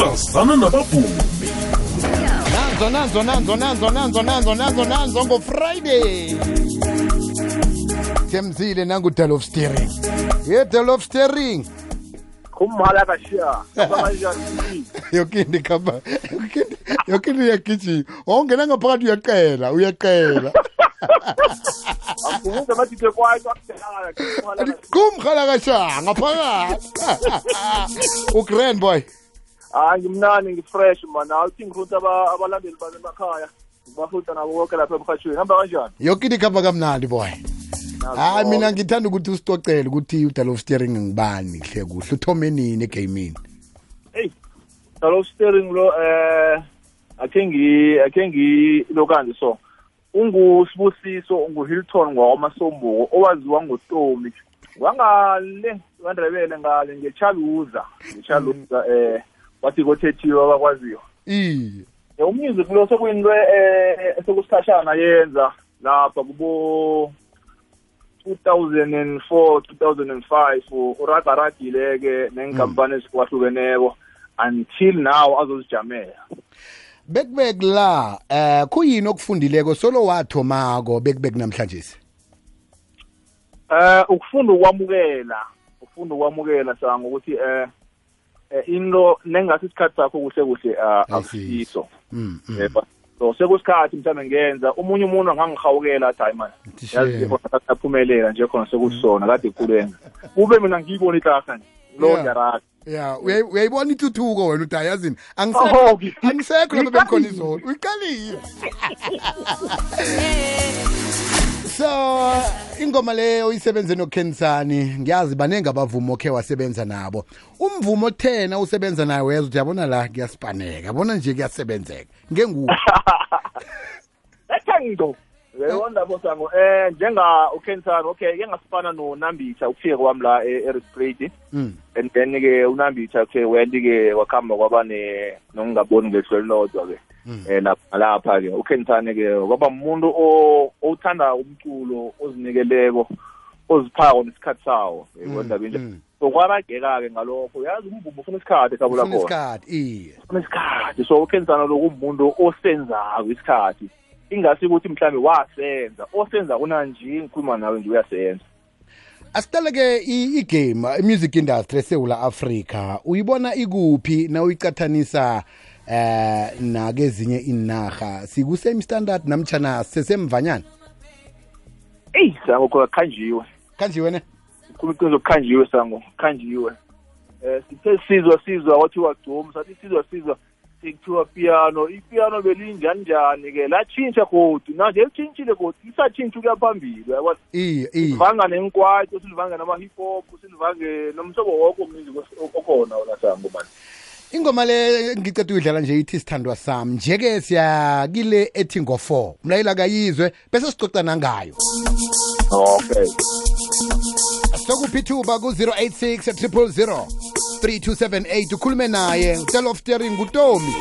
sazana nabavumi nanzo nanzo nanzo nanzo nanzo nanzo nanzo nanzo ngofriday semzile nangudal of steering. Yedal of steering. Kumhala bashiya yokindi kamba yokindi ngaphakathi uyaqela uyaqela kumhala kashanga phakathi ugrand boy. Hayi ngimnani ngifresh man. Awuthi ngirutha abalandeli bami emakhaya ngibafutha nabo konke lapha emhatshweni hamba kanjani? Yoke into ikhamba kamnandi boy. Hayi mina ngithanda ukuthi usicocele ukuthi udal of steering ngibani kuhle kuhle uthome nini egamini hey dalo steering lo eh akhe akhe ngilokanje so ungusibusiso unguhilton ngwamasombuko owaziwa ngotomi. Wangale wandrebele ngale ngechaluza ngechaluza eh wathi kothethiwe abakwaziyo. Iye. Eh, umusic lo sekuyinto eh esekusikhashana yenza lapha kubo 2004 2005 uragaragile ke nenkampani ezikwahlukeneko until now azozijamela. Bekubek la eh kuyini okufundileko? Solo wathomako bekubek namhlanje eh ukufunda ukwamukela ukufunda ukwamukela sanga ukuthi eh eh, into nengasi isikhathi sakho kuhle kuhle ah, akusiso mm mm. yebo. So sekusikhathi mhlawumbe ngenza omunye umuntu angangihawukela athi hayi mani yazi khona aphumelela nje khona sekusona kade kulenza kube mina ngiyibona ihlahla nje lo Yeah. ya uyayibona ituthuko wena uthi ayazini angisekho ngi- angisekho lapha bengikhona izolo. Uyiqalile so ingoma leyo uyisebenze nokensani ngiyazi baningi abavumi okhe wasebenza nabo. Umvumo othena usebenza nayo weza uthi yabona la kuyasipaneka yabona nje kuyasebenzeka. Ngenguwo ethangido uyayibona eh? bosango um eh, njenga ukensan okay ke ngasifana nonambitha ukufika kwami la e-eristrate hmm. and then-ke unambitha kuthe went-ke wakuhamba kwaba nokungaboni ngelihlo elilodwa-ke um hmm. eh, lapha-ke ukensan-ke kwaba muntu owuthanda umculo ozinikeleko oziphako nesikhathi sawo. Hmm. Yabona binjani so kwabageka-ke ngalokho. Uyazi umvumo ufuna isikhathi esabula khona isikhathi iye. Ufuna isikhathi. So ukensan lokhu umuntu osenzako isikhathi. Ingasi ukuthi mhlambe wasenza osenza kunanje ngikhuluma nawe nje uyasenza. Asiqale-ke igame i-music industry esewula africa uyibona ikuphi na uyicathanisa eh nakezinye inarha siku-same standard namtshana sesemvanyana eyi sango khona khanjiwe khanjiwe ne? Khuluma iqiniso kukhanjiwe sango khanjiwe um sithe sizwa sizwa kwathiwa gcuma sathi sizwa sizwa sekuthiwa piano ipiano belinjani njani ke latshintsha godi nanje litshintshile godi lisatshintsha ukuya phambili uyabona iye iye. Silivanga nenkwaito silivanga nama-hip hop silivange nomhlobo woko mninzi okhona wona mani ingoma le ngiceda uyidlala nje ithi sithandwa sami. Nje-ke siyakile ethi ngo-four. Mlayela kayizwe bese sicoca nangayo. Okay. Sokuphi ithuba ku-086 000 3278 ukhulume naye. Tell of steering ngutomi.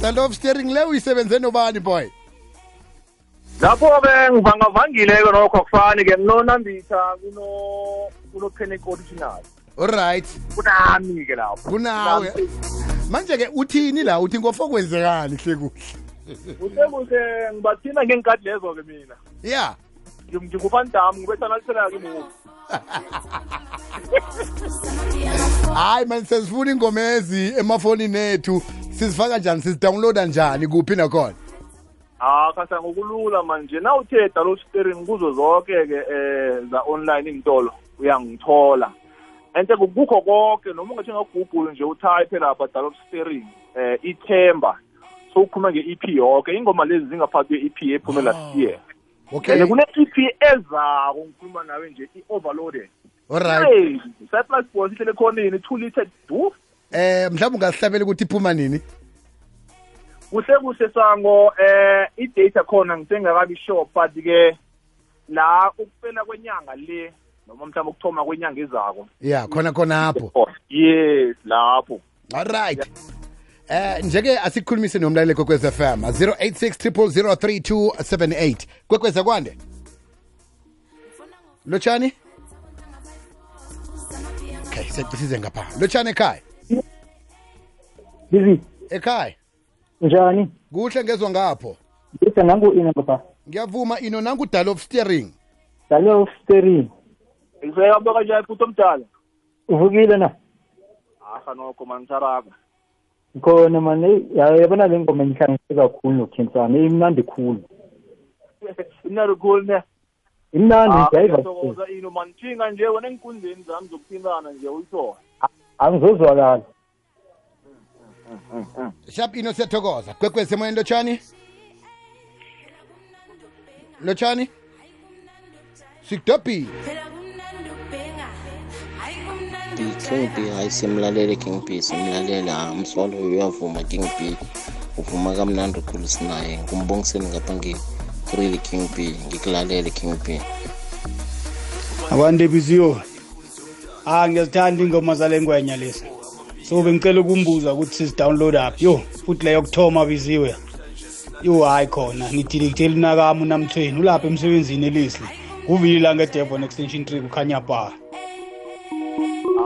Tell of steering. Le uyisebenze nobani boy? Lapho-ke ngivangavangile-ke nokho akufani-ke kunonambitha kuno alright kunami-ke lapho. Kunawe manje-ke uthini la? Uthi ngofo kwenzekani hle kuhle kuhle kuhle ngibathina ngenkathi lezo-ke mina. Ya. Ngim- ngingufandam ngibethanalisela-ke imuvi hayi mani sesifuna ingomezi emafonini ethu. Sizifaka njani? Sizidownloada njani? Kuphi nakhona? Ah khasa ngokulula manje. Na uthe dalo steering kuzo zonke-ke eh za online intolo uyangithola ente kukho konke noma ungathenga google nje utype lapha dalo steering eh ithemba. So ukhuluma nge-ep yonke ingoma lezi zingaphathi kwe-ep ephume last year. Okay. And kune-ep ezako ngikhuluma nawe nje i-overloaded. Alright. Hey cyprus boys ihlele khonini two liter du? Eh mhlawumbe ungasihlabela ukuthi iphuma nini? Kuhle kuhle sango eh i-data khona ngisengakabi sure but ke la ukuphela kwenyanga le noma mhlawumbe ukuthoma kwenyanga ezako. Ya khona khona apho. Yes lapho. Alright Eh njeke asikhulumise nomlaleli kwekwez FM 086 3278 kwekweza kwande? Lotshani? Okay sesize ngapha. Lotshani ekhaya? Bizi, ekhaya? Njani? kuhle ngezwa ngapho. Ngithe nangu ina baba. ngiyavuma ino nangu dial of steering. Dial of steering. Ngiseka mntu kanjani futhi omdala Uvukile na? aha nokho manisaraka Khona manje yabona le ngoma enhlangise kakhulu nokhensana. Imnandi khulu. imnari khulu ne Imnandi Ah, jayiva. ngiyathokoza ino manithinga nje wena enkundleni zami zokuthintana nje uyithola Angizozwakala. sharp ino siyathokoza kwekwezi emoyeni lotshani lotshani sikudobhile King B hayi simlalele King B simlalele ah, umsolo uyavuma King B uvuma kamnandi khulu sinaye ngumbongiseni ngapha ngi-really King B ngikulalele King B akwande biziyo ah ngiyazithanda ingoma zale ngwenya lezi so bengicela ukumbuza ukuthi sizidownload aphi. Yo futhi leyo kuthoma biziwe yo hayi khona ngidilikte linakami unamthweni ulapha emsebenzini elisli kuvili la ngedevon extension tree kukhanya ba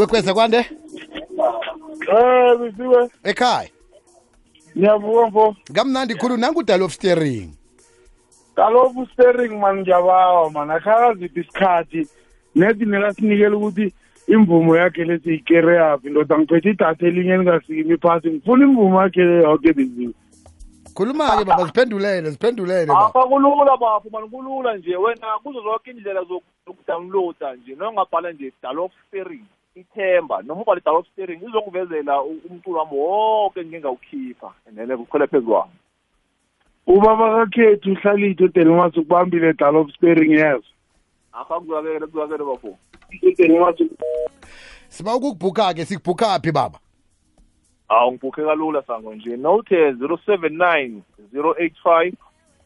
kwekweza kwande? Eh bisiwe ekhaya? Ngiyavuka mfo. Kamnandi khulu nangu dial of steering. Kaloku steering man ngiyabawa man. Akhakaziphi isikhathi. Nedi nekasinikela ukuthi imvumo yakhe lesiyikere yaphi. Ndoda ngiphethe idatha elinye elingasikimi phasi. Ngifuna imvumo yakhe yoke biziwe khuluma-ke baba ziphendulele ziphendulele baba. Apha kulula bafu mani kulula nje. Wena kuzo zonke indlela zokudownloada nje. Nongabhala nje dalof steering. Ithemba noma ubhale dalof steering izokuvezela u- umculo wami wonke ngingawukhipha and then ukhwele phezu kwawo ubaba kakhethu uhlalite udelmas ukubambile dal of sparing yes. Akha kuzwakele kuzwakele bafo udelmas siba ukukubhukha-ke sikubhukha phi baba? Awu ngibhukhe kalula sango nje. Nothe zero seven nine zero eight five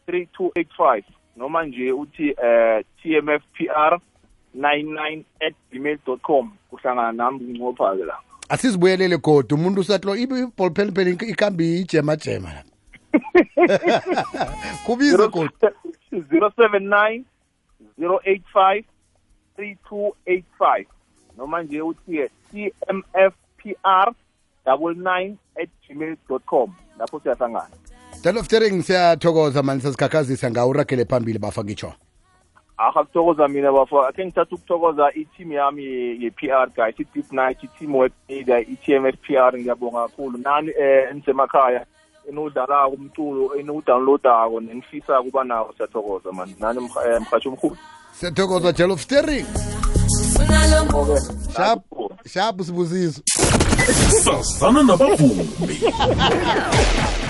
three two eight five. Noma nje uthi eh tmfpr 99@gmail.com kuhlangana nami ngincopha ke la. Asizibuyelele kodwa umuntu usatlo ibholpheli phela ikambi ijemajema la. Kubize kodwa 079 085 3285 noma nje uthi cmfpr 99 at gmail com. Lapho siyahlangana. Daloftering siyathokoza mani sasikhakhazisa ngawo uragele phambili bafa ngitsho akakuthokozamina bafo akhe ngithatha ukuthokoza i-team yami ye-p r guys i-deep night i-team work i-t m p r ngiyabonga kakhulu. Nani eh, um enisemakhaya eniwudlalako umculo eniwudownloadako nenifisa kuba nawo siyathokoza mani nani eh, mrhatshi omkhulu. Siyathokoza jel of steering. Shapu sibuziso. Sasana nabavumi.